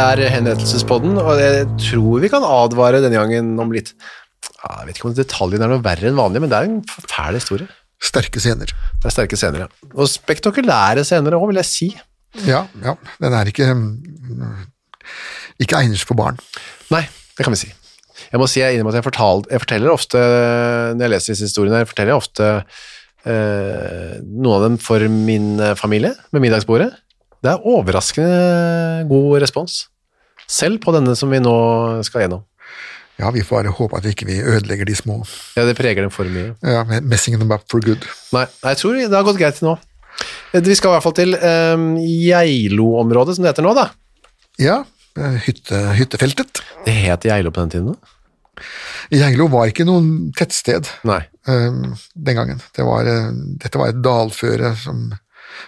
Det er henrettelsespodden, og jeg tror vi kan advare denne gangen om litt Jeg vet ikke om detaljene er noe verre enn vanlig, men det er en fæl historie. Sterke scener. Det er sterke scener, ja. Og spektakulære scener òg, vil jeg si. Ja, ja. Den er ikke ikke egnet for barn. Nei, det kan vi si. Jeg må si jeg, er med at jeg, fortal, jeg forteller ofte, når jeg leser disse historiene, jeg forteller ofte eh, noen av dem for min eh, familie med middagsbordet. Det er overraskende god respons. Selv på denne som vi nå skal gjennom. Ja, Vi får bare håpe at ikke vi ikke ødelegger de små. Ja, det preger dem for mye. Ja, Messing them up for good. Nei, jeg tror det har gått greit til nå. Eh, Vi skal i hvert fall til um, Geilo-området, som det heter nå, da. Ja, eh, hytte, hyttefeltet. Det het Geilo på den tiden? da? Geilo var ikke noen tettsted Nei. Um, den gangen. Det var, eh, dette var et dalføre som,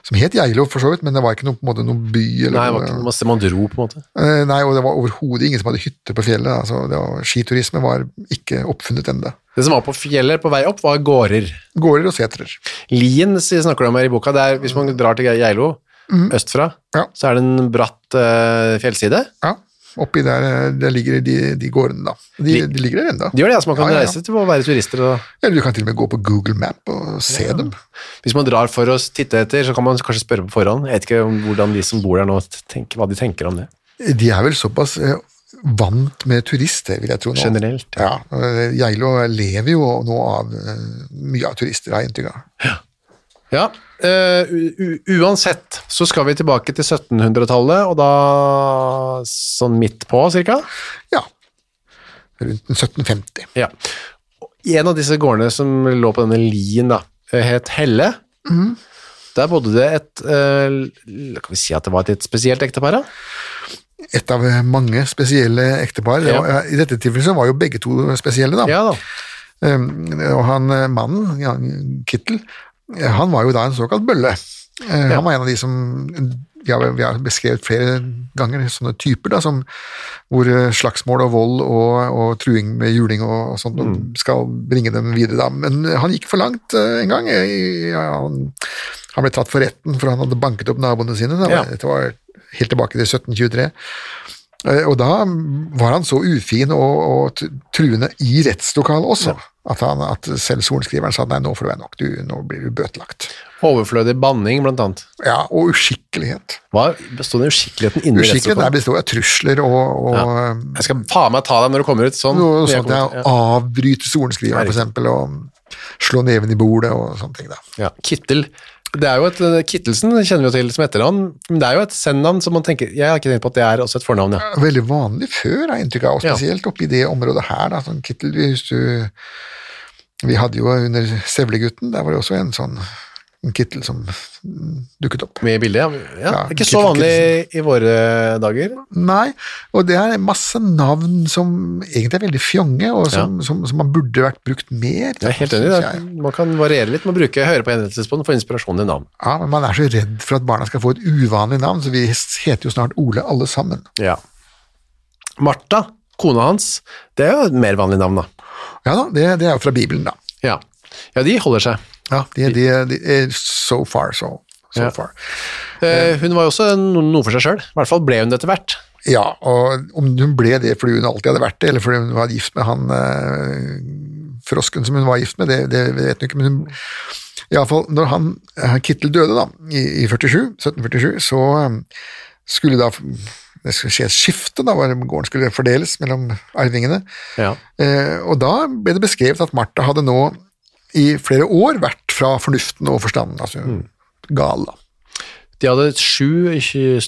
som het Geilo, for så vidt, men det var ikke noe, på en måte, noen by. Eller Nei, det var ikke noe man dro, på en måte. Eh, nei, og det var overhodet ingen som hadde hytter på fjellet. Altså, det var, skiturisme var ikke oppfunnet ennå. Det som var på fjellet på vei opp, var gårder. Gårder og setrer. Lien snakker du om her i boka. Det er, hvis man drar til Geilo østfra, Ja. så er det en bratt uh, fjellside. Ja, oppi der, eh, der ligger de, de gårdene, da. De, de ligger der ennå. De gjør det, altså man kan Ja, ja, ja. reise til å være turister. Og, Eller du kan til og med gå på Google Map og se dem. hvis man drar for å titte etter, så kan man kanskje spørre på forhånd. Jeg vet ikke hvordan de som bor der nå, tenker, hva de tenker om det. De er vel såpass eh, vant med turister, vil jeg tro nå. Generelt, Ja. eh, Geilo lever jo nå av mye av turister, har jeg inntrykk av. Ja, eh, uansett så skal vi tilbake til 1700-tallet, og da sånn midt på, cirka. Ja. Rundt 1750. Ja. En av disse gårdene som lå på denne lien da, het Helle. Der bodde det et, eh, kan vi si at det var et litt spesielt ektepar da? Et av eh, mange spesielle ektepar. Ja. I dette tilfellet var jo begge to spesielle, da. Ja da. Um, og han eh, mannen, Kittel, eh, han var jo da en såkalt bølle. Ja. Han var en av de som vi har, vi har beskrevet flere ganger sånne typer, da, som, hvor eh, slagsmål og vold og, og truing med juling og, og sånt Mm. skal bringe dem videre. Da. Men han gikk for langt eh, en gang. Eh, Ja, han, han ble tatt for retten for han hadde banket opp naboene sine. Da. Ja. Dette var helt tilbake til 1723. Eh, Og da var han så ufin og, og truende i rettslokalet også, at, han, at selv sorenskriveren sa nei, nå får det være nok, du, nå blir du bøtelagt. Overflødig banning, blant annet. Ja, og uskikkelighet. Hva bestod den uskikkeligheten inni Uskikkelighet, der bestod av trusler og, og Jeg skal faen meg ta deg når du kommer ut, sånn. Jeg sånt ja, ja. avbryte sorenskriveren, eksempel, og slå neven i bordet og sånne ting. da. Ja, Kittel. Det er jo et, eh, Kittelsen kjenner vi jo til som etternavn, men det er jo et sennavn som man tenker Jeg har ikke tenkt på at det er også et fornavn, ja. Veldig vanlig før, har jeg inntrykk av, og Ja. spesielt oppi det området her. da, sånn Kittel, hvis du, Vi hadde jo under Sevlegutten, der var det også en sånn Kittel som dukket opp. Med bilde, ja. ja. Ja, ikke så Kittel vanlig i våre dager. Nei, og det er masse navn som egentlig er veldig fjonge, og som, som, som man burde vært brukt mer. Jeg er helt enig. jeg. Man kan variere litt med å bruke høre på henrettelsesbånd for inspirasjon i navn. Ja, men man er så redd for at barna skal få et uvanlig navn, så vi heter jo snart Ole alle sammen. Ja. Martha, kona hans, det er jo et mer vanlig navn, da. Ja da, det, det er jo fra Bibelen, da. Ja, ja de holder seg. Ja, de, de, de er so far, so, so Ja. far. Eh, hun var jo også noe for seg sjøl. I hvert fall ble hun det etter hvert. Ja, og om hun ble det fordi hun alltid hadde vært det, eller fordi hun var gift med han eh, frosken som hun var gift med, det, det vet hun ikke, men hun Iallfall, når han eh, Kittel døde, da, i, i 47, 1747, så eh, skulle da det skulle skje et skifte, da, hvor gården skulle fordeles mellom arvingene. Ja. Eh, og da ble det beskrevet at Martha hadde nå i flere år vært fra fornuften og forstanden, altså gal, da. De hadde sju ikke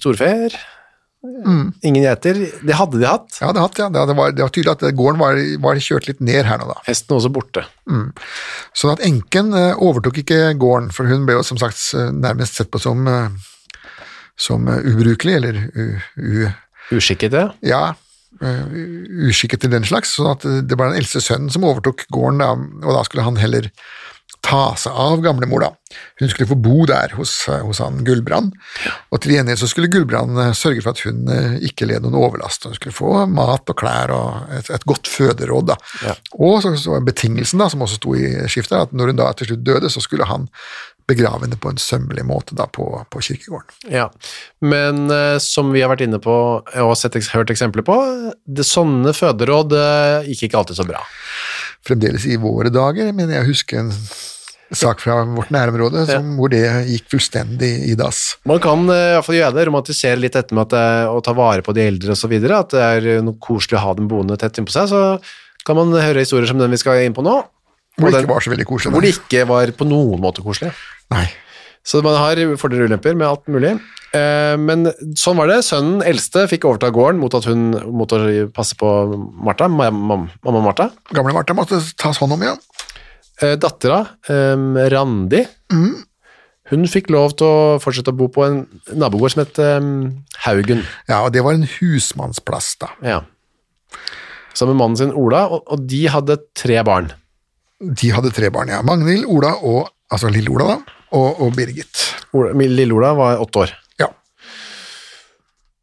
Mm. Ingen geiter. Det hadde de hatt. Ja, det, hatt, ja. det, var, det var tydelig at gården var, var kjørt litt ned her nå, da. Hesten også borte. Sånn at enken eh, overtok ikke gården, for hun ble jo som sagt eh, nærmest sett på som, eh, som eh, ubrukelig, eller u, Uskikket, ja. ja, eh, uskikket til den slags, sånn at det var den eldste sønnen som overtok gården, da, og da skulle han heller ta seg av gamlemor, da. Hun skulle få bo der hos, hos han Gullbrand, og til gjengjeld så skulle Gullbrand eh, sørge for at hun eh, ikke led noen overlast, hun skulle få mat og klær og et, et godt føderåd, da. Ja. Og så, så betingelsen, da, som også sto i skiftet, at når hun da til slutt døde, så skulle han begrave henne på en sømmelig måte da på, på kirkegården. ja. Men eh, som vi har vært inne på og sett, hørt eksempler på, det sånne føderåd eh, gikk ikke alltid så bra. Fremdeles i våre dager, men jeg husker en sak fra vårt nærområde som, hvor det gikk fullstendig i dass. Man kan iallfall i hvert fall gjøre det, romantisere litt dette med at, det- å ta vare på de eldre videre, at det er eh, noe koselig å ha dem boende tett innpå seg, så kan man høre historier som den vi skal inn på nå, Hvor det ikke var så veldig koselig. hvor det ikke var på noen måte koselig. Nei. Så man har fordeler og ulemper med alt mulig. Eh, Men sånn var det. Sønnen eldste fikk overta gården mot at hun mot å passe på Martha, ma- mamma Martha. Gamle Martha måtte tas hånd om, ja. Eh, Dattera, Randi, Randi, hun fikk lov til å fortsette å bo på en nabogård som het eh, Haugen. Ja, og det var en husmannsplass, da. Ja. Sammen med mannen sin Ola, og, og de hadde tre barn. De hadde tre barn, ja. Magnhild, Ola og Altså lille Ola, da. Og, og Birgit. Ola, lille Ola var åtte år.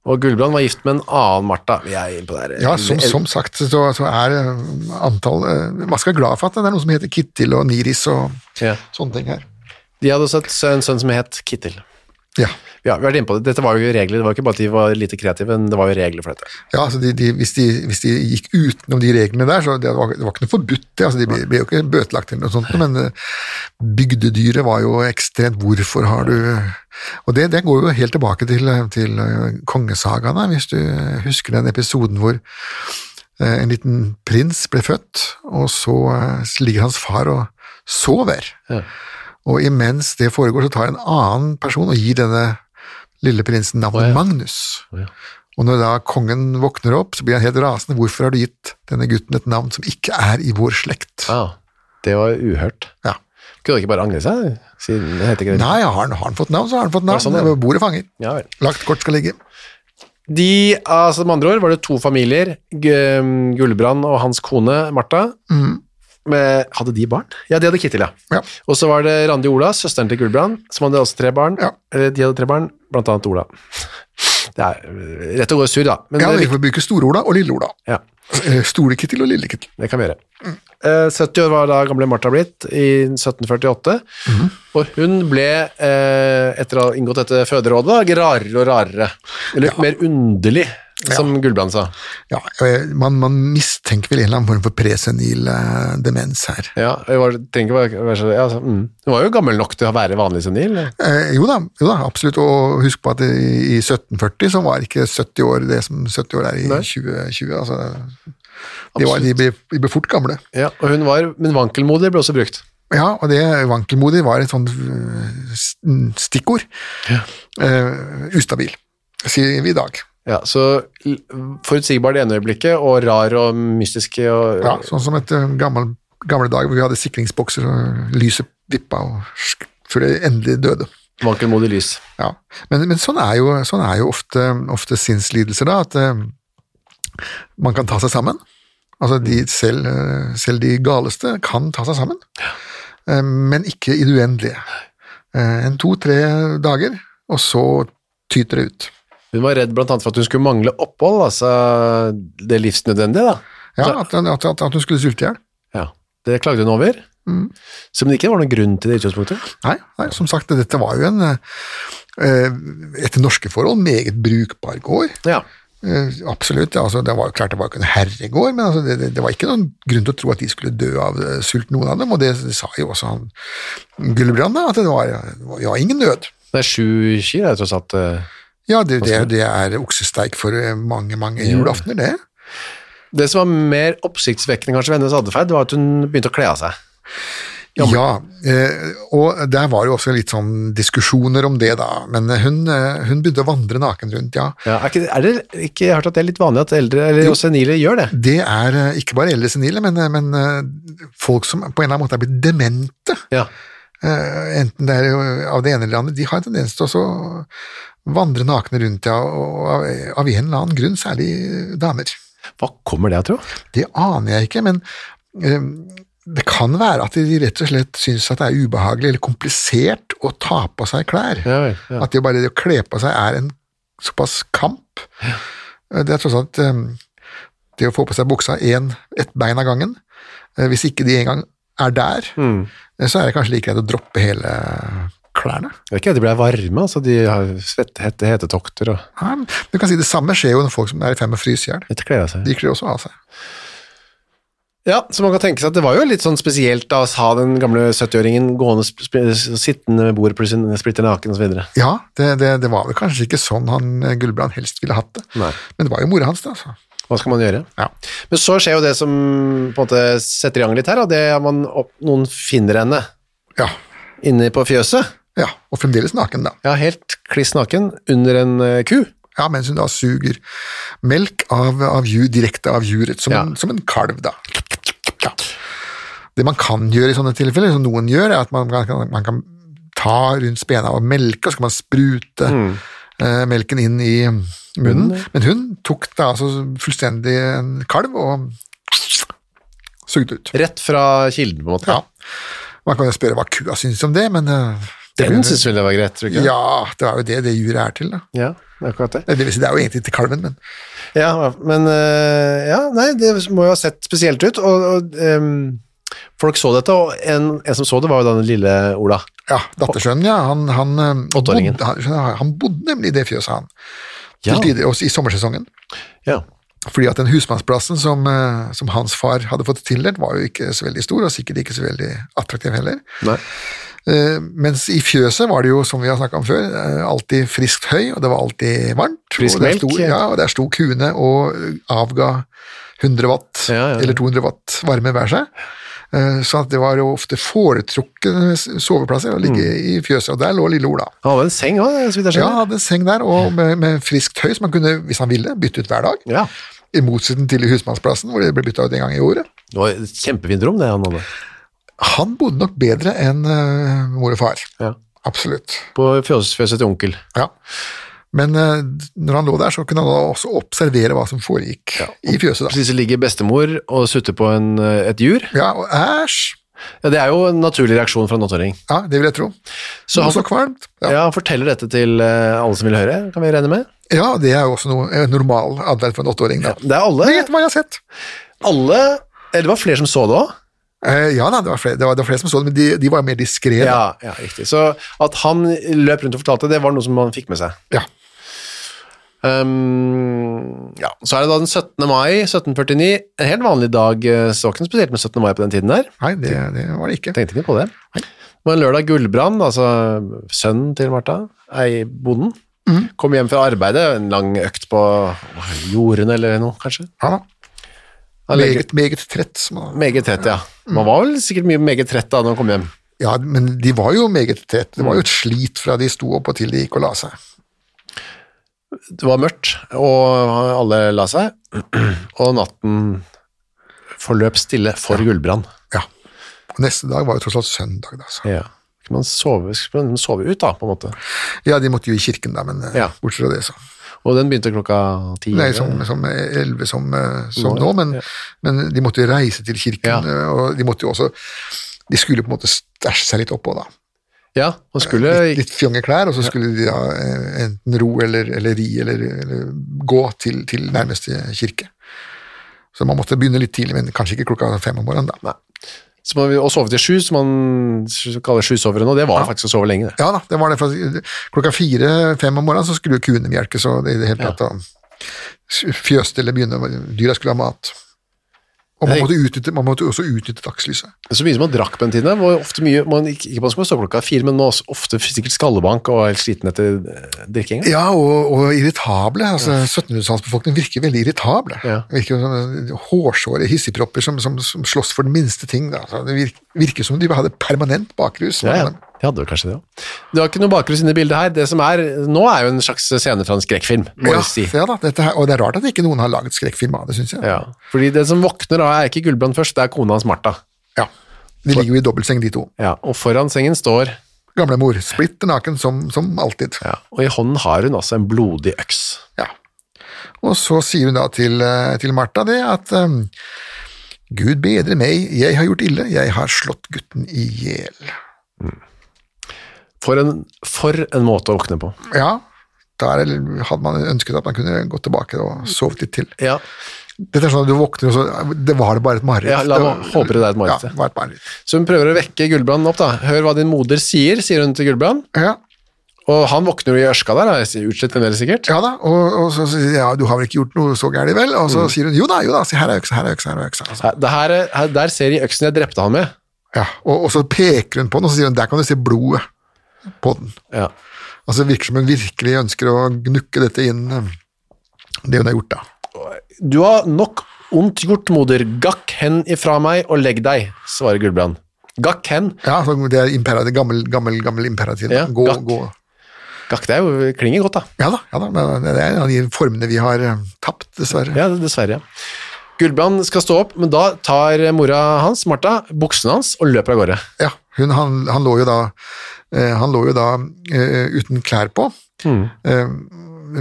Og Gullbrand var gift med en annen Martha. Vi er inne på det her. Ja, som, som sagt, så, så er eh, antall eh, Man skal være glad for at det er noe som heter Kittil og Niris og Ja. sånne ting her. De hadde også en sønn, sønn som het Kittil. Ja. Ja, vi har vært inne på det. Dette var jo regler, det var ikke bare at de var lite kreative, men det var jo regler for dette. Ja, altså de, de, hvis, de, hvis de gikk utenom de reglene der, så det var, det var ikke noe forbudt, det. Altså de ble, ble jo ikke bøtelagt eller noe sånt, men eh, bygdedyret var jo ekstremt. Hvorfor har du Og det, det går jo helt tilbake til, til eh, kongesagaene, hvis du husker den episoden hvor eh, en liten prins ble født, og så eh, ligger hans far og sover. Ja. Og imens det foregår, så tar en annen person og gir denne lille prinsen navnet oh, ja. Magnus. Oh, ja. Og når da kongen våkner opp, så blir han helt rasende. Hvorfor har du gitt denne gutten et navn som ikke er i vår slekt? Ja, det var uhørt. Ja. Kunne han ikke bare angre seg? Siden det heter ikke det. Nei, har han, har han fått navn, så har han fått navn. sånn ja. Bordet fanger. Ja. Lagt kort skal ligge. De, altså med andre ord var det to familier, Gu- Gullbrand og hans kone Martha. Med, hadde de barn? Ja, de hadde Kittil, ja. Ja. Og så var det Randi Ola, søsteren til Gullbrand, som hadde også tre barn. Ja. Eller de hadde tre barn, blant annet Ola. Det er øh, rett og gå sur, da. Men Ja, vi får bruke Store-Ola og Lille-Ola. ja, Eh, Store-Kittil og Lille-Kittil. det kan vi gjøre. Eh, 70 år var da gamle Martha blitt, i 1748. Og hun ble, eh, etter å ha inngått dette føderådet, rarere og rarere. Eller mer underlig, som Gullbrand sa. Ja, eh, man, man mistenker vel en eller annen form for presenil eh, demens her. Ja, var, så, ja, altså, mm. Hun var jo gammel nok til å være vanlig senil. Eh, jo, da, jo da, absolutt. Og husk på at i, i 1740 så var ikke 70 år det som 70 år er i Nei. 2020. Altså, de, var, de, ble, de ble fort gamle. Ja, og hun var, men vankelmodig ble også brukt. Ja, og det vankelmodig var et sånt stikkord. Ja. Eh, ustabil, sier vi i dag. Ja, så forutsigbar det ene øyeblikket, og rar og mystisk og Ja, sånn som et øh, gammel, gamle dag hvor vi hadde sikringsbokser og lyset vippa og før det endelig døde. Vankelmodig lys. Ja. Men, men sånn er jo, sånn er jo ofte, ofte sinnslidelser, da, at uh, man kan ta seg sammen. Altså de, selv, eh, selv de galeste kan ta seg sammen, eh, men ikke i det uendelige. Eh, en to-tre dager, og så tyter det ut. Hun var redd blant annet for at hun skulle mangle opphold, altså det livsnødvendige, da. Ja, at, at, at, at hun skulle sulte i hjel. ja. Det klagde hun over. Som det ikke var noen grunn til det i utgangspunktet. Nei, nei, som sagt, dette var jo en etter norske forhold meget brukbar gård. Ja. Eh, absolutt. Altså, det var klart det var ikke en herregård, men altså, det, det, det var ikke noen grunn til å tro at de skulle dø av eh, sult, noen av dem, og det, sa jo også han Gulbrand, at det var, det var, ingen nød. Det er sju kyr, er det tross alt. eh. Ja, det, det, det er oksesteik for mange, mange julaftener, det. Det som var mer oppsiktsvekkende kanskje ved hennes atferd, var at hun begynte å kle av seg. Ja, eh, og der var jo også litt sånn diskusjoner om det, da, men hun, eh, hun begynte å vandre naken rundt, ja. Ja, er, ikke, er det ikke, hørt at det er litt vanlig at eldre, eller jo, senile, gjør det. Det er eh, ikke bare eldre senile, men, eh, men eh, folk som på en eller annen måte er blitt demente. Ja. Eh, enten det er av det ene eller det andre, de har en tendens til å vandre nakne rundt, ja, og av, en eller annen grunn, særlig damer. Hva kommer det av, tro? Det aner jeg ikke, men eh, det kan være at de rett og slett syns at det er ubehagelig eller komplisert å ta på seg klær. Ja. Ja. At det bare det å kle på seg er en såpass kamp. Ja. Det er tross alt eh, det å få på seg buksa en, ett bein av gangen. eh, Hvis ikke de engang er der, Mm. eh, så er det kanskje like greit å droppe hele klærne. Det er ikke at de blir varme, altså de har svette, hete, hetetokter og du kan si Det samme skjer jo når folk som er i ferd med å fryse i hjel. De kler også av seg. Ja, så man kan tenke seg at det var jo litt sånn spesielt da å ha den gamle 70-åringen gående, sittende ved bordet plutselig splitter naken videre. Ja, det, det, det var vel kanskje ikke sånn han eh, Gullbrand helst ville hatt det. Nei. Men det var jo mora hans, det. altså. Hva skal man gjøre? Ja. Men så skjer jo det som på en måte setter i gang litt her, og det er man opp, noen finner henne Ja, inne på fjøset. ja, og fremdeles naken, da. Ja, helt kliss naken under en eh, ku. Ja, Mens hun da suger melk av, av ju, direkte av juret, som, Ja. som en kalv, da. Ja. Det man kan gjøre i sånne tilfeller, som noen gjør, er at man kan, man kan ta rundt spena og melke, og så kan man sprute eh, melken inn i munnen. Men hun tok da altså fullstendig en kalv og sugde ut. Rett fra kilden, på en måte. Ja. Man kan jo spørre hva kua syns om det, men det, Den synes vel det var greit, tror du? Ja, det var jo det det juret er til, da. Ja, akkurat det. Det, vil si, det er jo egentlig til kalven, men Ja, men eh, ja, nei, det må jo ha sett spesielt ut, og, og um, folk så dette, og en, en som så det var jo den lille Ola. Ja, dattersønnen, ja. Han, han, eh, bodde, han, han bodde nemlig i det fjøset, han. Ja. Til tider, også i sommersesongen. Ja. Fordi at den husmannsplassen som, eh, som hans far hadde fått tildelt, var jo ikke så veldig stor, og sikkert ikke så veldig attraktiv heller. Nei. Eh, mens i fjøset var det jo, som vi har snakka om før, eh, alltid friskt høy, og det var alltid varmt. Frisk og melk, sto, ja. og der sto kuene og avga 100 watt Ja, ja, eller 200 watt varme hver seg. Eh, Så det var jo ofte foretrukne soveplasser å ligge Mm. i fjøset, og der lå lille Ola. Han hadde en seng òg, så vidt jeg Ja, han skjønner. hadde en seng der, og med, med friskt høy, som han kunne, hvis han ville, bytte ut hver dag. Ja. I motsetning til i husmannsplassen, hvor det ble bytta ut en gang i året. Det var et kjempefint rom, det han hadde. Han bodde nok bedre enn eh, mor og far. Ja. Absolutt. På fjøset til onkel. Ja. Men eh, når han lå der, så kunne han også observere hva som foregikk i fjøset. da. det ligger bestemor og sutter på en, eh, et jur. Ja, og æsj! Ja, det er jo en naturlig reaksjon fra en åtteåring. Ja, det vil jeg tro. Så han, så kvalmt. Ja. ja, han forteller dette til alle som vil høre, kan vi regne med? ja, det er jo også noe normal adverd for en åtteåring. Ja, Det er alle. Men Gjett hva jeg har sett! alle eller det var flere som så det òg? Eh, ja da, det var, flere, det, var, det var flere som så det, men de, de var mer diskré. Ja, ja, riktig. Så at han løp rundt og fortalte, det var noe som man fikk med seg. Ja. Um, ja, Så er det da den 17. mai 1749, en helt vanlig dag. eh, Så var ikke noe spesielt med 17. mai på den tiden der. Nei, det, det var det ikke. Tenkte ikke på det. Det var en lørdag Gullbrand, altså sønnen til Martha, ei bonden, mm. kom hjem fra arbeidet, en lang økt på jordene eller noe, kanskje. Ja da. Meget, meget trett. Meget trett, ja. Man var vel sikkert mye meget trett da når man kom hjem. Ja, men de var jo meget trett. Det var jo et slit fra de sto opp og til de gikk og la seg. Det var mørkt, og alle la seg, og natten forløp stille for Gullbrand. Ja. Og neste dag var jo tross alt søndag, da. Så. Ja. Man sove, man sove ut, da, på en måte. Ja, de måtte jo i kirken, da, men eh, Ja. bortsett fra det, så. Og den begynte klokka ti? Nei, som, som elleve som, eh, som Nå, men, ja. men de måtte jo reise til kirken, Ja. eh, og de måtte jo også De skulle på en måte stæsje seg litt oppå, da. Ja, man skulle Litt, litt fjonge klær, og så skulle de da eh, enten ro eller, eller ri eller, eller gå til, til nærmeste kirke. Så man måtte begynne litt tidlig, men kanskje ikke klokka fem om morgenen, da. Nei. Så man, å sove til sju, som man kaller sjusovere nå, det var faktisk å sove lenge. det. Ja da, det var det. Klokka fire-fem om morgenen så skulle jo kuene melkes, og det hele tatt ja. fjøste eller begynne, dyra skulle ha mat. Og man måtte, utnytte, man måtte også utnytte dagslyset. Så mye som man drakk på den tiden, var ofte mye, man, ikke, man skulle stå klokka fire, men også ofte sikkert skallebank og helt sliten etter drikkinga. drikking. Ja, og, og irritable. altså 1700-tallsbefolkningen virker veldig irritable. Ja. Virker som sånne hårsåre hissigpropper som, som, som slåss for den minste ting. Da. Det virker, virker som de hadde permanent bakrus. Ja, ja. De hadde jo kanskje det òg. Du har ikke noe bakgrunn i bildet her. Det som er nå, er jo en slags scene fra en skrekkfilm, må Ja, jeg si. ja da, her, og det er rart at ikke noen har laget skrekkfilm av det, syns jeg. Ja. Fordi det som våkner da, er ikke Gullbrand først, det er kona hans Martha. Ja. De ligger jo i dobbeltseng, de to. Ja. Og foran sengen står Gamlemor, splitter naken som, som alltid. ja. Og i hånden har hun altså en blodig øks. Ja. Og så sier hun da til, eh, til Martha det at um, Gud bedre meg, jeg har gjort ille, jeg har slått gutten i hjel. For en, for en måte å våkne på. Ja, da hadde man ønsket at man kunne gå tilbake og sovet litt til. Ja. Dette er sånn at du våkner og så Det var det bare et mareritt. Ja, la Det meg var- håpe det er et mareritt, Ja, ja. var et mareritt. Så hun prøver å vekke Gullbrand opp, da. Hør hva din moder sier, sier hun til Gullbrand. Ja, Og han våkner jo i ørska der, utslett fremdeles sikkert. ja da, og, og så sier ja, du har vel ikke gjort noe så gærent, vel? Og Mm. så sier hun jo da, jo da, se her er øksa, her er øksa, her er øksa. Altså. Det her, er- her, der ser de øksen jeg drepte han med. Ja, og, og så peker hun på den, og så sier hun der kan du se blodet på den. Ja. Altså virker som hun virkelig ønsker å gnukke dette inn, eh, det hun har gjort, da. Du har nok ondt gjort, moder. Gakk hen ifra meg og legg deg, svarer Gullbrand. Gakk hen. Ja, Det er imperativ, gammel, gammel, gammel imperativ. Ja, gå, gakk. gå. Gakk, det er jo, klinger godt, da. Ja da, ja da, men det er en av de formene vi har eh, tapt, dessverre. Ja, dessverre. ja. Gullbrand skal stå opp, men da tar mora hans, Martha, buksene hans og løper av gårde. Ja, hun, han, han lå jo da, han lå jo da eh, uten klær på. Mm.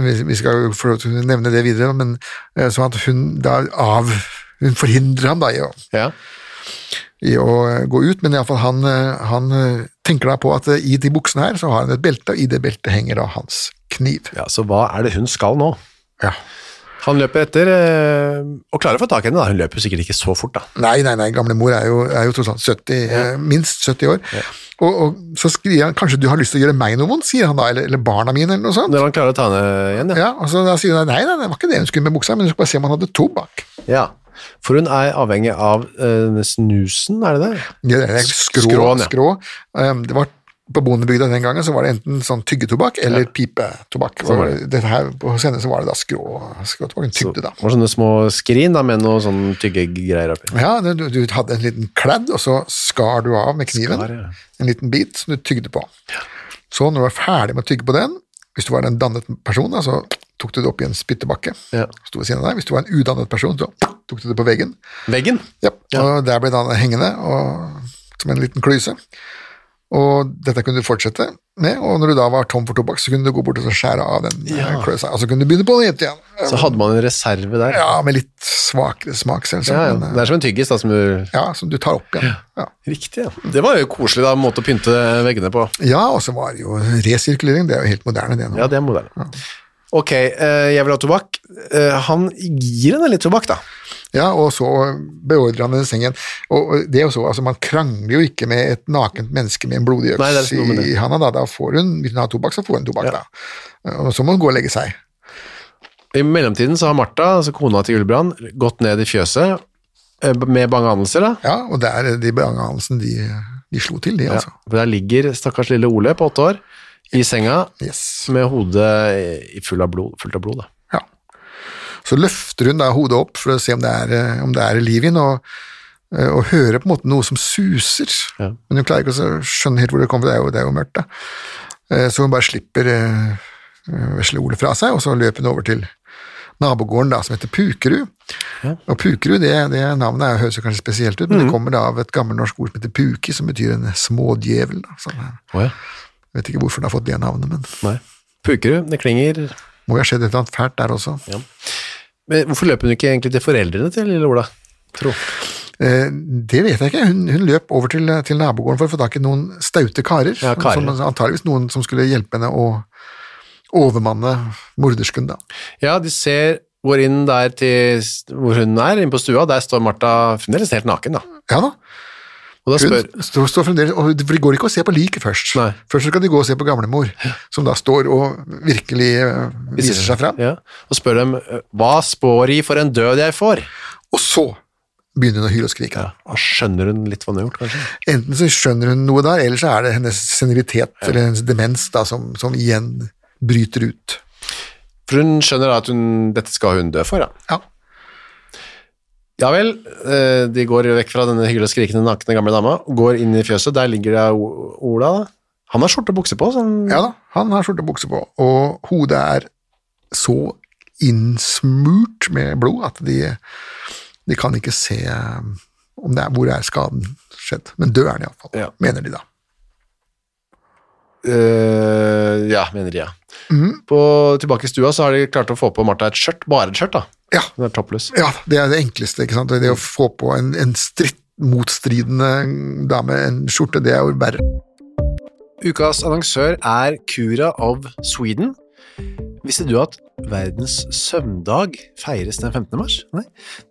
vi, vi skal jo få å nevne det videre, men eh, sånn at hun da av Hun forhindrer ham da i å, Ja. i å eh, gå ut, men iallfall han, eh, han eh, tenker da på at eh, i de buksene her så har han et belte, og i det beltet henger da hans kniv. ja, så hva er det hun skal nå? Ja. Han løper etter, eh, og klarer å få tak i henne. da. Hun løper sikkert ikke så fort, da. Nei, nei, nei, gamlemor er jo, er jo tross alt 70, ja. minst 70 år. Og, og så skriver han kanskje du har lyst til å gjøre meg noe vondt, sier han da, eller, eller barna mine, eller noe sånt. Når han klarer å ta henne igjen, ja. Ja, og så da sier hun nei, nei, det var ikke det hun skulle med buksa, men hun skulle bare se om han hadde tobakk. ja. For hun er avhengig av uh, snusen, er det det? Ja, det er skrå. Skråen, ja. skrå. Um, det var på bondebygda den gangen så var det enten sånn tyggetobakk eller pipetobakk. Sånn var det dette her, hos henne så var det da skrå, skråtobakk. Hun tygde da. Det var sånne små skrin da, med noe sånn tyggegreier oppi. Ja, det- du, du hadde en liten kladd, og så skar du av med kniven Skar, ja. en liten bit som du tygde på. Så når du var ferdig med å tygge på den, hvis du var en dannet person, da, så tok du det opp i en spyttebakke. Ja. Sto ved siden av deg. Hvis du var en udannet person, så tok du det på veggen. Veggen? Ja, og der ble den hengende og, som en liten klyse. Og dette kunne du fortsette med, og når du da var tom for tobakk, så kunne du gå bort og skjære av den Ja. ja. kløsa, og så kunne du begynne på nytt igjen. Så hadde man en reserve der. Ja, med litt svakere smak, selvsagt. Ja, ja. Det er som en tyggis da, som du ja, som du tar opp igjen. Ja, Riktig, ja. Det var jo koselig da, måte å pynte veggene på. ja og så var det jo resirkulering, det er jo helt moderne det nå. Ja, det er moderne. Ok, eh, jeg vil ha tobakk. Eh, han gir henne litt tobakk, da. Ja, og så beordrer han den sengen. Og det er jo så, altså Man krangler jo ikke med et nakent menneske med en blodig er øks det. i handa. Da. da får hun, Hvis hun har tobakk, så får hun tobakk. Ja. da. Og så må hun gå og legge seg. I mellomtiden så har Martha, altså kona til Gullbrand, gått ned i fjøset eh, med bange anelser, da. Ja, og der, de bange anelsene de, de slo til, de, Ja. altså. For der ligger stakkars lille Ole på åtte år i senga Yes. med hodet full av blod, fullt av blod. Da. Ja. Så løfter hun da hodet opp for å se om det er, eh, om det er liv i den, og, eh, og hører på en måte noe som suser. Ja. Men hun klarer ikke å skjønne helt hvor det kommer fra, det er jo, det er jo mørkt, da. Eh, Så hun bare slipper vesle Ole fra seg, og så løper hun over til nabogården da, som heter Pukerud. Og Pukerud, det, det navnet er, høres jo kanskje spesielt ut, men det kommer da av et gammelnorsk ord som heter puki, som betyr en smådjevel. Da. Sånn. Oh, Å ja. vet ikke hvorfor den har fått det navnet, men Nei. Pukerud, det klinger må jo ha skjedd et eller annet fælt der også. Ja. Men hvorfor løper hun ikke egentlig til foreldrene til lille Ola? Tro. Eh, det vet jeg ikke. Hun, hun løp over til, til nabogården for å få tak i noen staute karer. Ja, karer. Som, antageligvis noen som skulle hjelpe henne å overmanne mordersken. da. Ja, de ser, går inn der til hvor hun er, inn på stua, der står Martha fremdeles helt naken da. Ja da. Og da spør, Hun står, står fremdeles, og for De går ikke og ser på liket først. Nei. Først skal de gå og se på gamlemor, som da står og virkelig eh, viser seg fram. ja, og spør dem, hva spår i for en død jeg får? Og så begynner hun å hyle og skrike. Ja, skjønner hun litt hva hun har gjort, kanskje? Enten så skjønner hun noe der, eller så er det hennes senilitet eller hennes demens da, som, som igjen bryter ut. For hun skjønner da at hun, dette skal hun dø for, ja. Ja. Ja vel, eh, de går vekk fra denne hyggelig skrikende nakne gamle dama, går inn i fjøset, der ligger det Ola da. Han har skjorte og bukse på, sånn. ja da, han har skjorte og bukse på, og hodet er så innsmurt med blod at de, de kan ikke se eh, er, hvor er skaden skjedd. Men død er han iallfall, Ja. mener de da. Eh, ja, mener de, ja. På, tilbake i stua så har de klart å få på Martha et skjørt, bare et skjørt da. Ja, Hun er toppløs. ja, det er det enkleste, ikke sant? Det å få på en, en stritt motstridende dame en skjorte, det er jo verre. Ukas annonsør er Cura of Sweden. Visste du at verdens søvndag feires den 15. mars? Nei.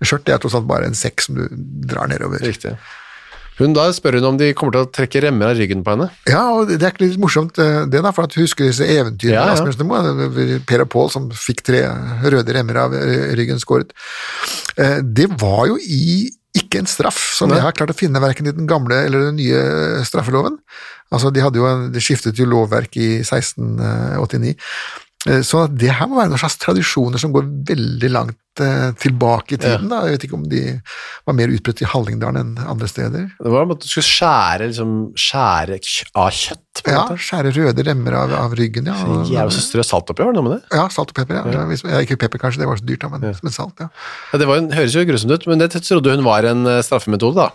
Skjørt det er tross alt bare en sekk som du drar nedover. Riktig. Hun da spør hun om de kommer til å trekke remmer av ryggen på henne. Ja, og det er ikke litt morsomt eh, det da, for at du husker disse eventyrene Ja, ja. Per og Pål som fikk tre røde remmer av ryggen skåret. Eh, Det var jo i ikke en straff som jeg har klart å finne verken i den gamle eller den nye straffeloven. Altså, de, hadde jo en, de skiftet jo lovverk i 1689. Eh, Så det her må være noen slags tradisjoner som går veldig langt eh, tilbake i tiden. Da. Jeg vet ikke om de var mer utbredt i Hallingdal enn andre steder. Det var at du skulle skjære, liksom, skjære av kjøtt, Ja, måte. skjære røde remmer av, av ryggen, ja. og- Jævla så strø salt oppi, var det noe med det? Ja, salt og pepper, ja. ja. ja ikke pepper kanskje, det var så dyrt, da, men, men salt, ja. Ja, det var, jo- høres jo grusomt ut, men det trodde hun var en eh, straffemetode, da.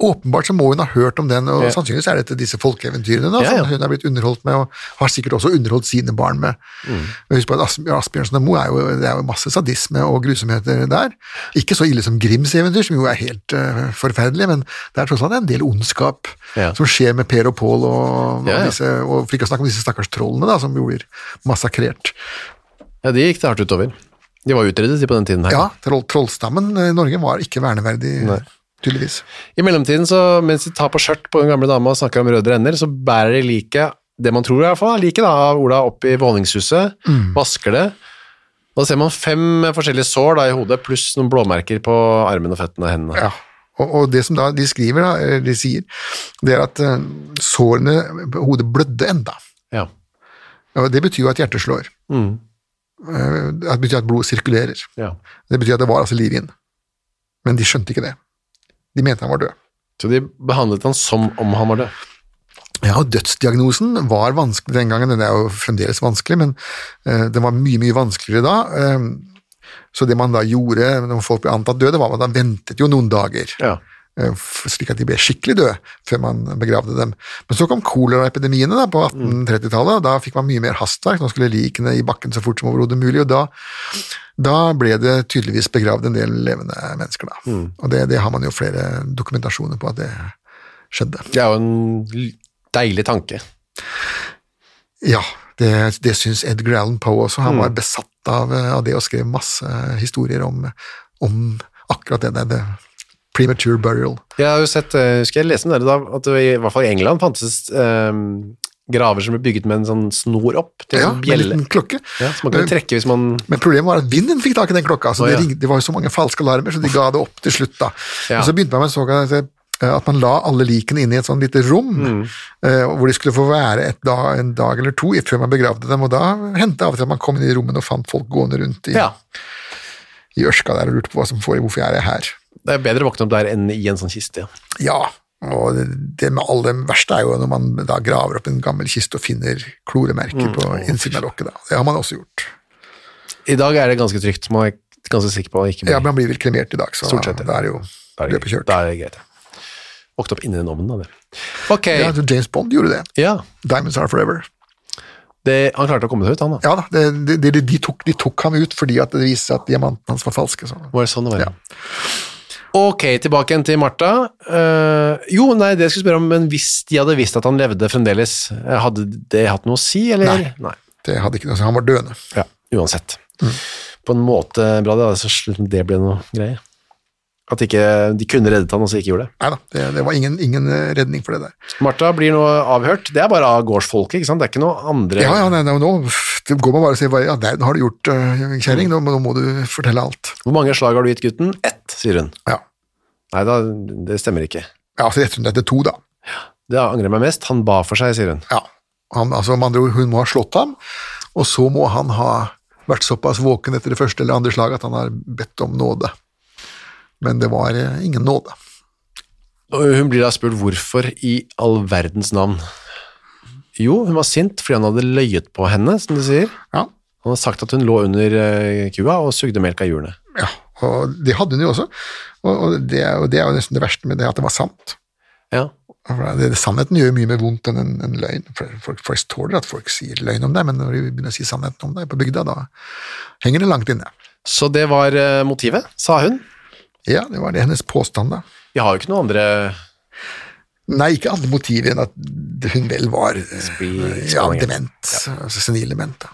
Åpenbart så må hun ha hørt om den, og Ja. sannsynligvis er dette disse folkeeventyrene da, som hun har blitt underholdt med, og har sikkert også underholdt sine barn med. Mm. Men Husk på at Asbjørnsen og Moe er jo, det er jo masse sadisme og grusomheter der. Ikke så ille som Grims eventyr, som jo er helt uh, forferdelig, men det er tross alt en del ondskap Ja. som skjer med Per og Pål, og, ja. disse, og for ikke å snakke om disse stakkars trollene da, som jo blir massakrert. Ja, de gikk det hardt utover. De var utredet de på den tiden her. Ja, troll, trollstammen i Norge var ikke verneverdig, Nei. Tydeligvis. I mellomtiden, så, mens de tar på skjørt på den gamle dama og snakker om røde renner, så bærer de like, det man tror i hvert fall, like da, av Ola opp i våningshuset, vasker det. Da ser man fem forskjellige sår da, i hodet, pluss noen blåmerker på armene og føttene og hendene. Ja, og, og det som da de skriver, da, eller de sier, det er at uh, sårene på hodet blødde enda. Ja. Og det betyr jo at hjertet slår. Mm. Uh, Det betyr at blodet sirkulerer. ja. Det betyr at det var altså liv inn. Men de skjønte ikke det. De mente han var død. Så de behandlet han som om han var død. Ja, og dødsdiagnosen var vanskelig den gangen, den er jo fremdeles vanskelig, men uh, den var mye, mye vanskeligere da. Uh, så det man da gjorde når folk ble antatt døde, var at man ventet jo noen dager. Ja. Eh, slik at de ble skikkelig døde før man begravde dem. Men så kom koleraepidemiene da, på 1830-tallet, og da fikk man mye mer hastverk. Nå skulle likene i bakken så fort som overhodet mulig, og da, da ble det tydeligvis begravd en del levende mennesker. Da. Og det, det har man jo flere dokumentasjoner på at det skjedde. Det er jo en deilig tanke. Ja, det, det syns Edgar Allan Poe også. Han var besatt av, av det og skrev masse historier om, om akkurat det der. det Premature burial. Jeg har jo sett, eh, husker jeg leste om det da, at det i hvert fall i England fantes um, graver som ble bygget med en sånn snor opp til Ja, en med en liten klokke. Ja, så man kunne trekke hvis man Men problemet var at vinden fikk tak i den klokka, så det, ja. ringte, det var jo så mange falske alarmer, så de ga det opp til slutt. da. Ja. Og Så begynte man med så eh, at man la alle likene inn i et sånn lite rom, Mm. eh, hvor de skulle få være et dag, en dag eller to før man begravde dem, og da hendte det av og til at man kom inn i rommene og fant folk gående rundt i, i ørska der og lurte på hva som får, hvorfor jeg er her. Det er bedre å våkne opp der enn i en sånn kiste. Ja. Ja, og det, med aller verste er jo når man da graver opp en gammel kiste og finner kloremerker på Mm. innsiden av lokket. da. Det har man også gjort. I dag er det ganske trygt, man er ganske sikker på at det ikke Ja, men Man blir vel kremert i dag, så Stort sett, ja. da er det jo Da er det, løpet kjørt. da er det greit. ja. Våkne opp inni den ovnen, da. Det. Okay. Ja, James Bond gjorde det. ja. Diamonds Are Forever. Det, han klarte å komme seg ut, han da. Ja da, det, det, de, tok, de tok ham ut fordi at det viste seg at diamantene hans var falske. Så. Var det sånn det var? Ja. Ok, tilbake igjen til Martha. Uh, jo, nei, det jeg skulle spørre om, men hvis de hadde visst at han levde fremdeles, eh, hadde det hatt noe å si, eller? Nei. Det hadde ikke noe, å si. Han var døende. Ja, uansett. På en måte bra det, da, så det ble noe greie. At ikke, de kunne reddet han, og så ikke gjorde det. Nei da, det, det var ingen, ingen eh, redning for det der. Martha blir nå avhørt. Det er bare av gårdsfolket, ikke sant? Det er ikke noe andre Ja, ja, nei, nei, nå går man bare og sier ja, der har du gjort, uh, kjerring? Nå, nå må du fortelle alt. Hvor mange slag har du gitt gutten? Ett, sier hun. Ja, Nei da, det stemmer ikke. ja så hun deg til to, da. Det angrer meg mest. Han ba for seg, sier hun. Ja, han, altså andre Hun må ha slått ham, og så må han ha vært såpass våken etter det første eller andre slaget at han har bedt om nåde. Men det var eh, ingen nåde. Og hun blir da spurt hvorfor i all verdens navn. Jo, hun var sint fordi han hadde løyet på henne, som de sier. Ja, Han hadde sagt at hun lå under eh, kua og sugde melk av hjulene. ja og det hadde hun jo også. Og, og det, jo, det er jo nesten det verste med det, at det var sant. Ja. Det, det, sannheten gjør mye mer vondt enn en, en løgn. Folk, folk tåler at folk sier løgn om deg, men når de begynner å si sannheten om deg på bygda, da henger det langt inne. Så det var eh, motivet, sa hun. Ja, det var det hennes påstand, da. Vi har jo ikke noen andre Nei, ikke andre motiver enn at hun vel var ja, dement. ja, skåninger. dement. Altså da.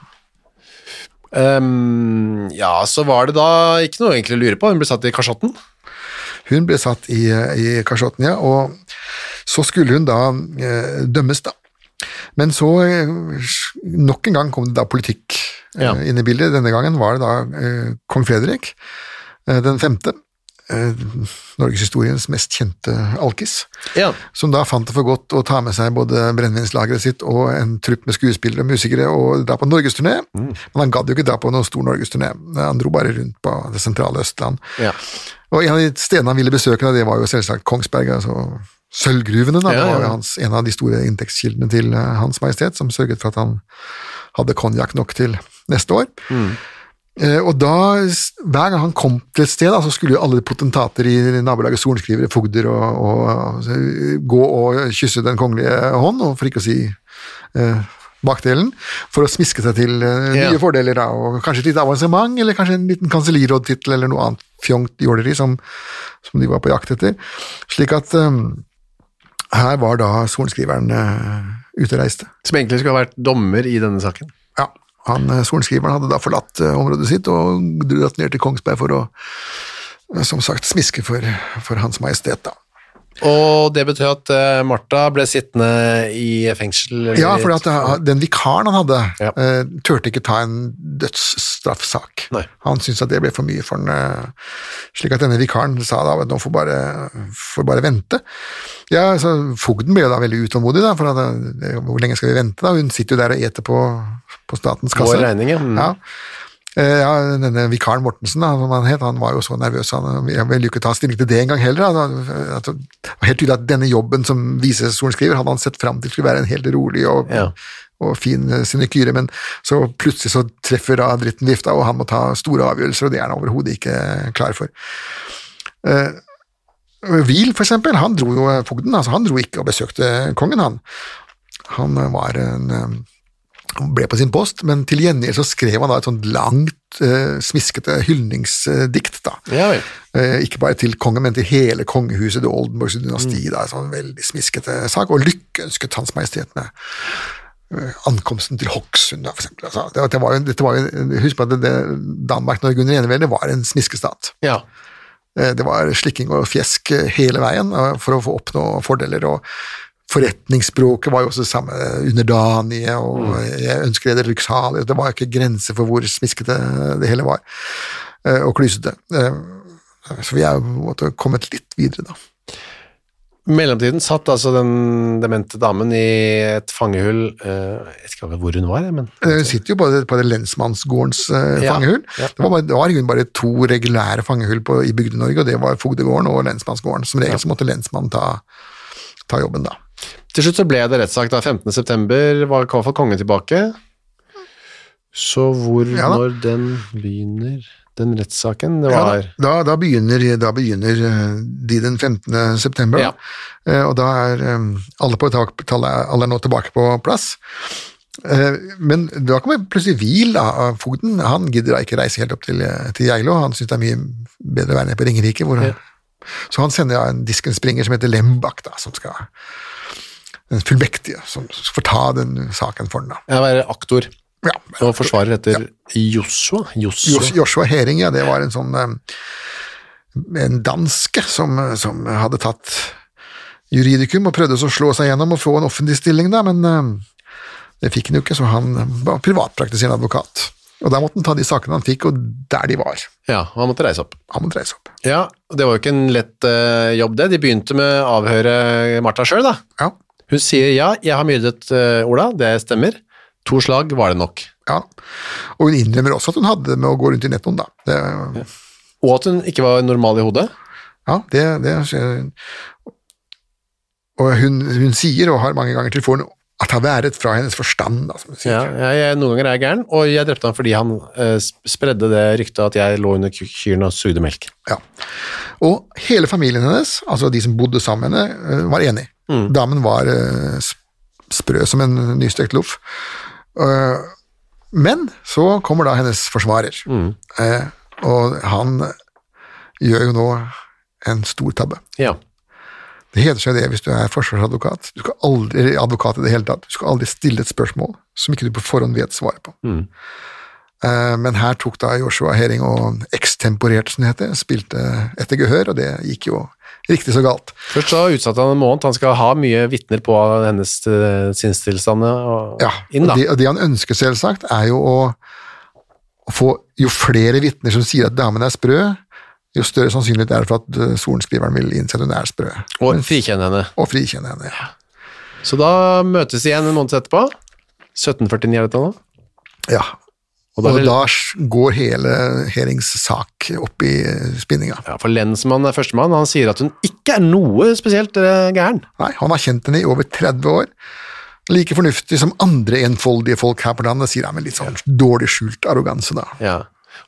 Um, Ja, så var det da ikke noe egentlig å lure på. Hun ble satt i kasjotten. Hun ble satt i, i kasjotten, ja, og så skulle hun da eh, dømmes, da. Men så, eh, nok en gang kom det da politikk eh, inn i bildet. Denne gangen var det da eh, kong Fredrik eh, den femte eh, norgeshistoriens mest kjente alkis, Ja. som da fant det for godt å ta med seg både brennevinslageret sitt og en trupp med skuespillere og musikere og dra på norgesturné. Men han gadd jo ikke dra på noen stor norgesturné, han dro bare rundt på det sentrale Østland. Ja. Og en av de stedene han ville besøke, det var jo selvsagt Kongsberg, altså sølvgruvene. Da. Ja, var hans, en av de store inntektskildene til eh, Hans Majestet, som sørget for at han hadde konjakk nok til neste år. Eh, og da, hver gang han kom til et sted, da, så skulle jo alle potentater i nabolaget, sorenskrivere, fogder, og, og, gå og kysse den kongelige hånd, og for ikke å si eh, bakdelen, for å smiske seg til eh, nye Ja. fordeler, da, og kanskje et lite avansement, eller kanskje en liten kansellirådtittel, eller noe annet fjongt jåleri som, som de var på jakt etter. Slik at eh, her var da sorenskriveren og reiste. Som egentlig skulle ha vært dommer i denne saken. Ja, han, eh, sorenskriveren hadde da forlatt eh, området sitt og dratt ned til Kongsberg for å, eh, som sagt, smiske for, for Hans Majestet, da. Og det betyr at eh, Martha ble sittende i fengsel? Ja, for eh, den vikaren han hadde, Ja. Uh, turte ikke ta en dødsstraffsak. Nei. Han syntes at det ble for mye for han, uh, slik at denne vikaren sa da at nå får bare, får bare vente. Ja, så Fogden ble jo da veldig utålmodig, da, for at, hvor lenge skal vi vente? da? Hun sitter jo der og eter på, på statens kasse. Vår regning, ja. Mm. Ja. Eh, ja, denne vikaren Mortensen, da, som han het, han var jo så nervøs, han jeg ville ikke ta stilling til det engang heller. Da. Det var helt tydelig at denne jobben som visesorenskriver hadde han sett fram til skulle være en helt rolig og, Ja. og fin eh, sinekyre, men så plutselig så treffer da dritten vifta, og han må ta store avgjørelser, og det er han overhodet ikke klar for. Eh, Wiel, for eksempel, han dro jo fogden, altså han dro ikke og besøkte kongen, han. Han var en ble på sin post, men til gjengjeld så skrev han da et sånt langt, eh, smiskete hyldningsdikt, da. Ja. Eh, ikke bare til kongen, men til hele kongehuset, det Oldenborgs dynasti, da, en sånn veldig smiskete sak, og lykkeønsket Hans Majestet med eh, ankomsten til Hokksund, da, for eksempel. Altså, det, det var jo, dette var jo, husk på at det, det, Danmark, Norge under eneveldet var en smiskestat. Ja. Eh, Det var slikking og fjesk eh, hele veien eh, for å få oppnå fordeler, og forretningsspråket var jo også samme, underdanige, og jeg ønsker dere lykksalig, det var ikke grenser for hvor smiskete det hele var, eh, og klysete. Eh, Så vi er jo kommet litt videre, da. Mellomtiden satt altså den demente damen i et fangehull eh, Jeg vet ikke hvor hun var, men Eh, Hun sitter jo på det, på det lensmannsgårdens eh, Ja, fangehull. ja. Det var, bare, det var bare to regulære fangehull på, i Bygde-Norge, og det var Fogdegården og lensmannsgården. Som regel så måtte lensmannen ta, ta jobben, da. Til slutt så ble det rettssak da 15. september, var i hvert fall kongen tilbake. Så hvor, Ja når den begynner, den rettssaken, det Ja, var da, da, begynner, da begynner eh, de den 15. september, Ja. Eh, og da er eh, alle på tak- alle er nå tilbake på plass. Men da kommer plutselig hvil av fogden. Han gidder da ikke reise helt opp til, til Geilo, han syns det er mye bedre å være nede på Ringerike. Hvor, Så han sender en diskenspringer som heter Lembach da, som skal den fullmektige, som får ta den saken for da. Jeg var aktor Ja, og forsvarer etter Joshua. Joshua. Joshua Hering, ja, det var en sånn eh, en danske som, som hadde tatt juridikum og prøvde å slå seg gjennom og få en offentlig stilling, da, men eh, det fikk han jo ikke, så han var privatpraktiserende advokat. Og der måtte han ta de sakene han fikk, og der de var. Ja, og han måtte reise opp. Han måtte reise opp. Ja, det var jo ikke en lett uh, jobb det. De begynte med å avhøre Martha sjøl, da. Ja, Hun sier ja, jeg har myrdet uh, Ola, det stemmer. To slag var det nok. ja. Og hun innrømmer også at hun hadde det med å gå rundt i nettoen, da. Det, Og at hun ikke var normal i hodet. Ja, det, det Og hun, hun sier, og har mange ganger til foren, at har været fra hennes forstand, da, som hun sier. Ja, jeg, noen ganger er jeg gæren, og jeg drepte han fordi han eh, spredde det ryktet at jeg lå under ky- kyrne og sugde melk. Ja. Og hele familien hennes, altså de som bodde sammen med henne, eh, var enig. Damen var eh, sprø som en nystekt loff. Eh, Men så kommer da hennes forsvarer, mm. og han gjør jo nå en stor tabbe. Ja. Det heter seg det hvis du er forsvarsadvokat. Du skal aldri, advokat i det hele tatt, du skal aldri stille et spørsmål som ikke du på forhånd vet svaret på. Eh, Men her tok da Joshua Hering og ekstemporerte, som det heter, spilte etter gehør, og det gikk jo riktig så galt. Først så utsatte han en måned. Han skal ha mye vitner på hennes sinnstilstand Ja, inn, da. og det, og det han ønsker selvsagt, er jo å, å få jo flere vitner som sier at damen er sprø, jo større sannsynlighet er det for at eh, sorenskriveren vil innse at hun er sprø. Og frikjenne henne. Og frikjenne henne. Ja. Så da møtes de igjen en måned etterpå. 1749 er dette nå. ja. Og Og da går hele Herings sak opp i eh, spinninga. Ja, for lensmann er førstemann. Han sier at hun ikke er noe spesielt eh, gæren. Nei, han har kjent henne i over 30 år. Like fornuftig som andre enfoldige folk her på landet, sier han med litt sånn dårlig skjult arroganse, da. Ja.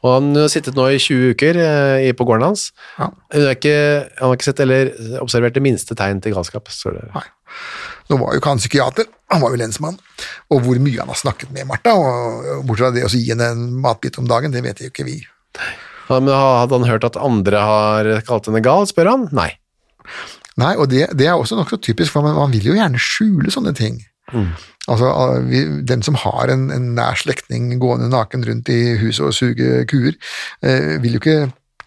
Og han har sittet nå i 20 uker eh, i- på gården hans. Ja. Hun ikke, han har ikke sett eller observert det minste tegn til galskap. Nei. Nå var jo ikke han psykiater, han var jo lensmann. Og hvor mye han har snakket med Martha, og bortsett fra det å gi henne en matbit om dagen, det vet jo ikke vi. Ja, Men hadde han hørt at andre har kalt henne gal, spør han? Nei. Nei, og det, det er også nokså typisk, for man, man vil jo gjerne skjule sånne ting. Altså, ah, vi, Den som har en, en nær slektning gående naken rundt i huset og suge kuer, eh, vil jo ikke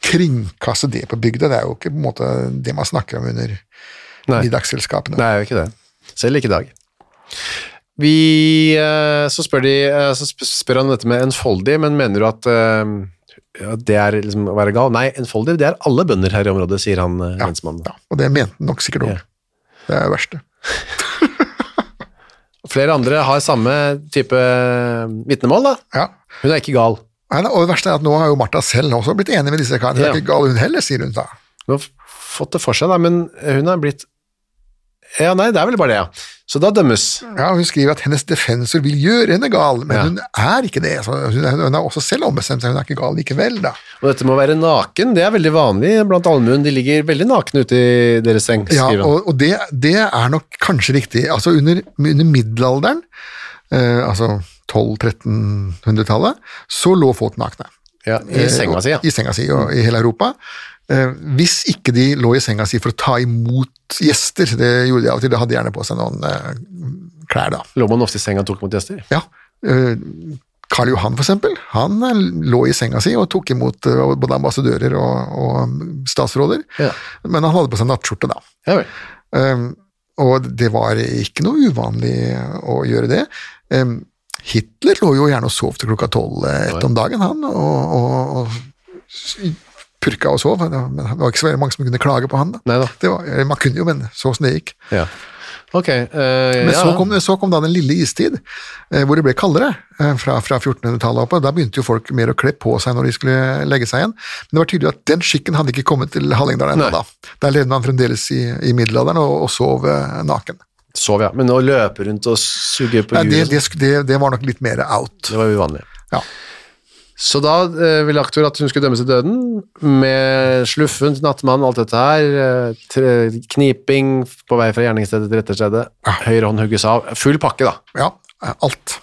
kringkaste det på bygda. Det er jo ikke på en måte det man snakker om under Nei. middagsselskapene. Nei, det er jo ikke det. Selv ikke i dag. Vi, eh, så, spør de, eh, så spør han dette med enfoldig, men mener du at eh, ja, det er liksom å være gal? Nei, enfoldig, det er alle bønder her i området, sier han Ja, lensmannen. ja, og det mente han nok sikkert òg. Ja. Det er det verste. Flere andre har samme type vitnemål, da. Ja. Hun er ikke gal. Nei, og det verste er at nå har jo Martha selv også blitt enig med disse karene. Hun er ikke gal hun heller, sier hun da. Hun har fått det for seg, da, men hun har blitt Ja, nei, det er vel bare det, ja. Så da dømmes. Ja, Hun skriver at hennes defensor vil gjøre henne gal, men Ja. hun er ikke det. Så hun, er, hun har også selv ombestemt seg, hun er ikke gal likevel, da. Og dette med å være naken, det er veldig vanlig blant allmuen. De ligger veldig nakne ute i deres seng, Ja, skriver han. og, og det, det er nok kanskje riktig. Altså under, under middelalderen, eh, altså 1200-1300-tallet, så lå folk nakne. Ja, I senga si, ja. I senga si, og i hele Europa. Eh, hvis ikke de lå i senga si for å ta imot gjester, det gjorde de av og til, de hadde gjerne på seg noen eh, klær da. Lå man ofte i senga og tok imot gjester? Ja, eh, Karl Johan for eksempel, han lå i senga si og tok imot både ambassadører og, og statsråder, Ja. men han hadde på seg nattskjorte da. Ja vel. Og det var ikke noe uvanlig å gjøre det. Hitler lå jo gjerne og sov til klokka tolv ett om dagen, han, og, og, og purka og sov. Men det var ikke så mange som kunne klage på han. da. Det var, man kunne jo, men så åssen det gikk. Ja. Ok. uh, Men ja. så, kom, så kom da den lille istid, eh, hvor det ble kaldere eh, fra, fra 1400-tallet oppe. Da begynte jo folk mer å kle på seg når de skulle legge seg igjen. Men det var tydelig at den skikken hadde ikke kommet til Hallingdal ennå. Da. Der levde man fremdeles i, i middelalderen og, og sov naken. Sov, ja. Men å løpe rundt og suge på Ja, det, det, det, det, det var nok litt mer out. Det var uvanlig. Ja. Så da eh, ville aktor at hun skulle dømmes til døden, med sluffen til nattmannen, alt dette her, eh, tre, kniping på vei fra gjerningsstedet til retterstedet, høyre hånd hugges av, full pakke da. Ja, alt.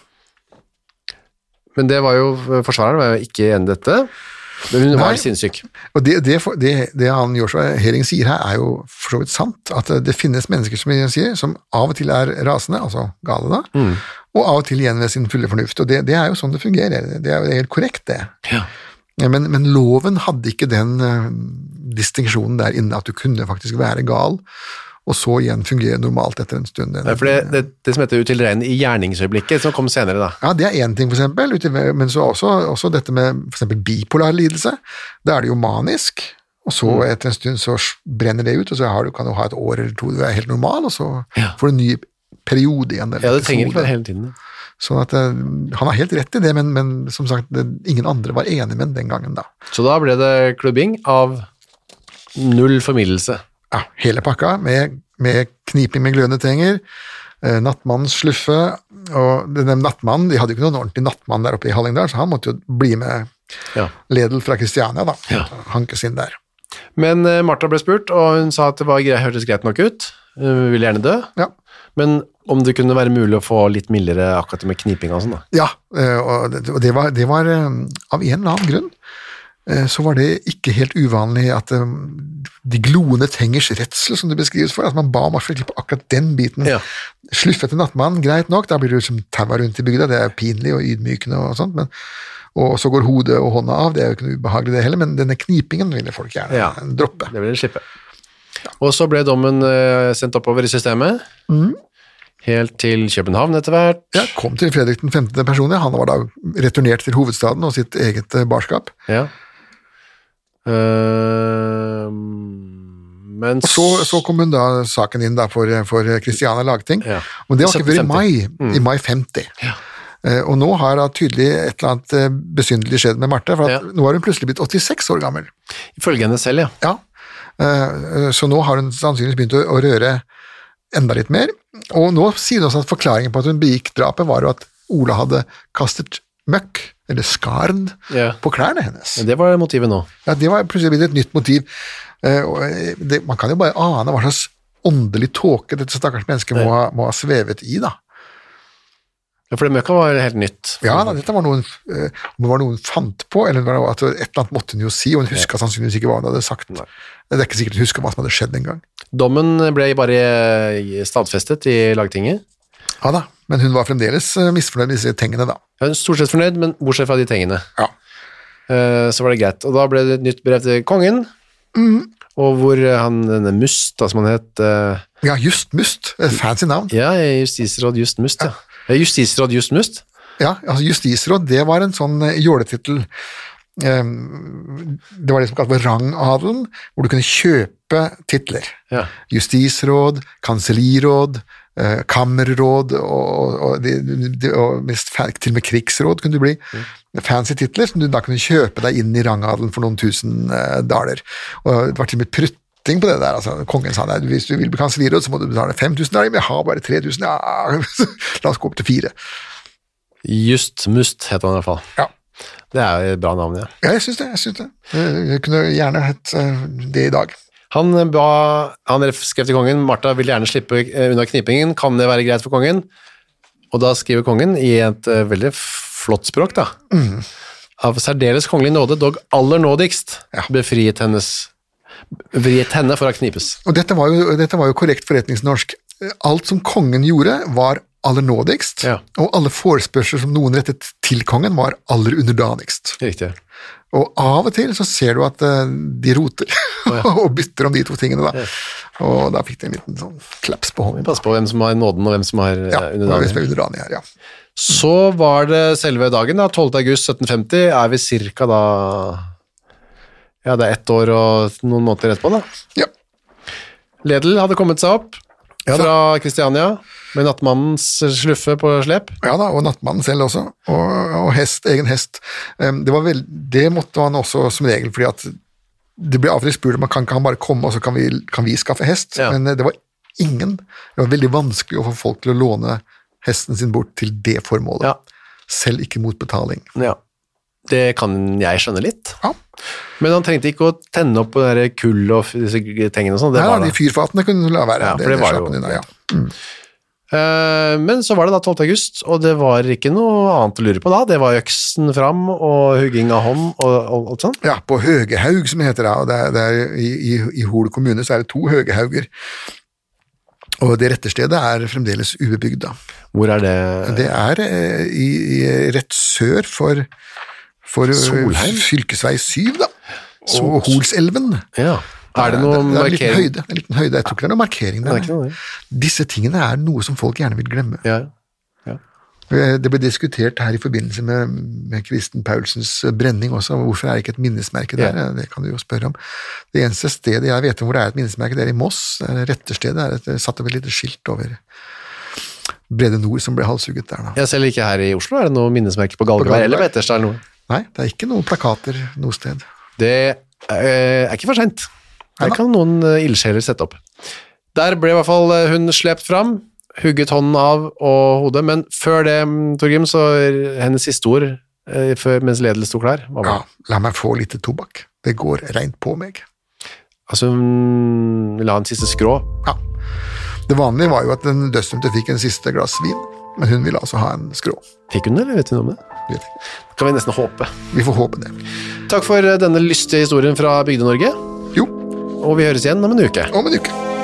Men det var jo, forsvareren var jo ikke enig i dette, men hun Nei. var sinnssyk. Og det, det, det, det han Joshua Hering sier her, er jo for så vidt sant. At det finnes mennesker som, sier, som av og til er rasende, altså gale da, Mm. og av og til igjen ved sin fulle fornuft. Og det, det er jo sånn det fungerer. Det er jo helt korrekt, det. Ja. Ja, Men, men loven hadde ikke den uh, distinksjonen der inne at du kunne faktisk være gal, og så igjen fungere normalt etter en stund. Det, det, det, det som heter utilregnelig i gjerningsøyeblikket, som kom senere da. Ja, det er én ting, for eksempel, men så også, også dette med for bipolar lidelse. Da er det jo manisk, og så Mm. etter en stund så brenner det ut, og så har du, kan du ha et år eller to du er helt normal, og så Ja. får du en ny periode igjen. eller Ja, det trenger ikke være hele tiden. Sånn at eh, Han har helt rett i det, men, men som sagt, ingen andre var enig med den den gangen. da. Så da ble det klubbing av null formidlelse. Ja, Hele pakka, med, med kniping med glødende tenger, eh, nattmannens sluffe, og denne nattmannen, de hadde jo ikke noen ordentlig nattmann der oppe i Hallingdal, så han måtte jo bli med Ja. Ledel fra Kristiania, da. Ja. Hankes inn der. Men eh, Martha ble spurt, og hun sa at det var greit, hørtes greit nok ut. Hun ville gjerne dø. Ja. Men om det kunne være mulig å få litt mildere akkurat med kniping og sånn, da. Ja, eh, og det, og det var, det var av en eller annen grunn så var det ikke helt uvanlig at eh, de gloende tengers redsel, som det beskrives for, at man ba om å få slippe akkurat den biten. Ja. Sluffete nattmann, greit nok, da blir du liksom taua rundt i bygda, det er pinlig og ydmykende og sånt, men, og så går hodet og hånda av, det er jo ikke noe ubehagelig det heller, men denne knipingen ville folk gjerne Ja. droppe. Det ville de slippe. Og så ble dommen eh, sendt oppover i systemet, helt til København etter hvert. Ja, kom til Fredrik den 15. personlig, han var da returnert til hovedstaden og sitt eget eh, barskap. Ja. Eh, men Og så, så kom hun da saken inn da for, for Christiania lagting, Ja. og det var ikke før i 1750. mai, i mai 50. Eh, Og nå har da tydelig et eller annet eh, besynderlig skjedd med Marte, for Ja. nå har hun plutselig blitt 86 år gammel. Ifølge henne selv, ja. Ja, Eh, så nå har hun sannsynligvis begynt å røre enda litt mer, og nå sier hun også at forklaringen på at hun begikk drapet var jo at Ola hadde kastet møkk, eller skarn, Ja. på klærne hennes. Men Det var motivet nå. Ja, det var plutselig blitt et nytt motiv. Eh, eh, det, man kan jo bare ane hva slags åndelig tåke dette stakkars mennesket må, må ha svevet i, da. Ja, For det møkka var helt nytt. Ja, da, dette var noe hun, eh, var noe hun fant på, eller at et eller annet måtte hun jo si, og hun huska sannsynligvis ikke hva hun hadde sagt. Det er ikke sikkert hun husker hva som hadde skjedd engang. Dommen ble bare stadfestet i lagtinget. Ja da, men hun var fremdeles eh, misfornøyd med disse tingene, da. Jeg er stort sett fornøyd, men bortsett fra de tingene. Ja. Eh, Så var det greit. Og da ble det et nytt brev til kongen, mm. og hvor eh, han, denne Must, da, som han het Ja, Just Must, fancy navn. Ja, justisråd Just Must, ja. ja. Justisråd Just Must? Ja, altså Justisråd, det var en sånn jåletittel. Det var det som kaltes for rangadelen, hvor du kunne kjøpe titler. Ja. Justisråd, kanselliråd, kammerråd og, og, de, de, og mest, til og med krigsråd kunne du bli. Fancy titler som du da kunne kjøpe deg inn i rangadelen for noen tusen eh, daler. Og det var til og med prutting på det der. altså Kongen sa nei, hvis du vil bli kanselliråd, så må du betale 5000 daler, men jeg har bare 3000. Ja, la oss gå opp til fire. Just Must het han i hvert fall. Ja. Det er et bra navn, ja. Ja, jeg syns det. Jeg, synes det. jeg kunne gjerne hett eh, det i dag. Han ba, han skrev til kongen, Martha vil gjerne slippe eh, unna knipingen, kan det være greit for kongen? Og da skriver kongen i et eh, veldig flott språk da, av særdeles kongelig nåde, dog aller nådigst, Ja. befriet hennes, Vriet henne for å knipes. Og dette var, jo, dette var jo korrekt forretningsnorsk. Alt som kongen gjorde, var aller nådigst, Ja. og alle forespørsler som noen rettet til kongen, var aller underdanigst. Riktig. Og av og til så ser du at eh, de roter, og bytter om de to tingene, da. Og da fikk de en liten sånn klaps på hånden. Pass på hvem som har nåden og hvem som har Ja, eh, underdanig. er her, ja. Så var det selve dagen, da, 12. august 1750, er vi cirka da, ja det er ett år og noen måneder etterpå da. ja. Ledel hadde kommet seg opp Ja fra Kristiania med nattmannens sluffe på slep. Ja da, og nattmannen selv også, og, og hest, egen hest. Det, var vel, det måtte han også som regel, fordi at det ble av og til spurt om kan ikke han bare komme, og så kan vi, kan vi skaffe hest, Ja. men eh, det var ingen. Det var veldig vanskelig å få folk til å låne hesten sin bort til det formålet. Ja. Selv ikke mot betaling. Ja. Det kan jeg skjønne litt. Ja, Men han trengte ikke å tenne opp det kull og disse tingene og sånn. Det Nei, de fyrfatene kunne du la være. Ja, for det var jo- unna, ja. Eh, Men så var det da 12. august, og det var ikke noe annet å lure på da. Det var øksen fram og hugging av hånd og og alt sånt. Ja, på Høgehaug, som det heter da, og det er, det er, i, i, i Hol kommune så er det to Høgehauger. Og det rette stedet er fremdeles ubebygd, da. Hvor er det? Det er eh, i, i, rett sør for, for eh, Solheim? fylkesvei 7, da. Og Holselven. Ja. Er det noe det, det er en liten høyde, en liten høyde. Jeg tror ikke det er noe markering er der. noe. Disse tingene er noe som folk gjerne vil glemme. Ja. Eh, Det ble diskutert her i forbindelse med, med Kristen Paulsens brenning også. Hvorfor er det ikke et minnesmerke der? Ja. Det kan du jo spørre om. Det eneste stedet jeg vet om hvor det er et minnesmerke, det er i Moss. Det er det er et, satt opp et lite skilt over Brede Nord som ble halshugget der. Da. Ja, selv ikke her i Oslo er det noe minnesmerke på Galgeberg eller på Etterstad. Nei, det er ikke noen plakater noe sted. Det eh, er ikke for sent. Der kan noen eh, ildsjeler sette opp. Der ble i hvert fall eh, hun slept fram, hugget hånden av og hodet, men før det, mm, Torgrim, så hennes siste ord, eh, mens Ledel sto klar, hva var Ja, la meg få litt tobakk. Det går reint på meg. Altså, hun la en siste skrå. Ja. Det vanlige var jo at den dødsdømte fikk en siste glass vin, men hun ville altså ha en skrå. Fikk hun det, eller vet du om det? Vet ikke. Kan vi nesten håpe. Vi får håpe det. Takk for denne lystige historien fra Bygde-Norge, og vi høres igjen om en uke. om en uke.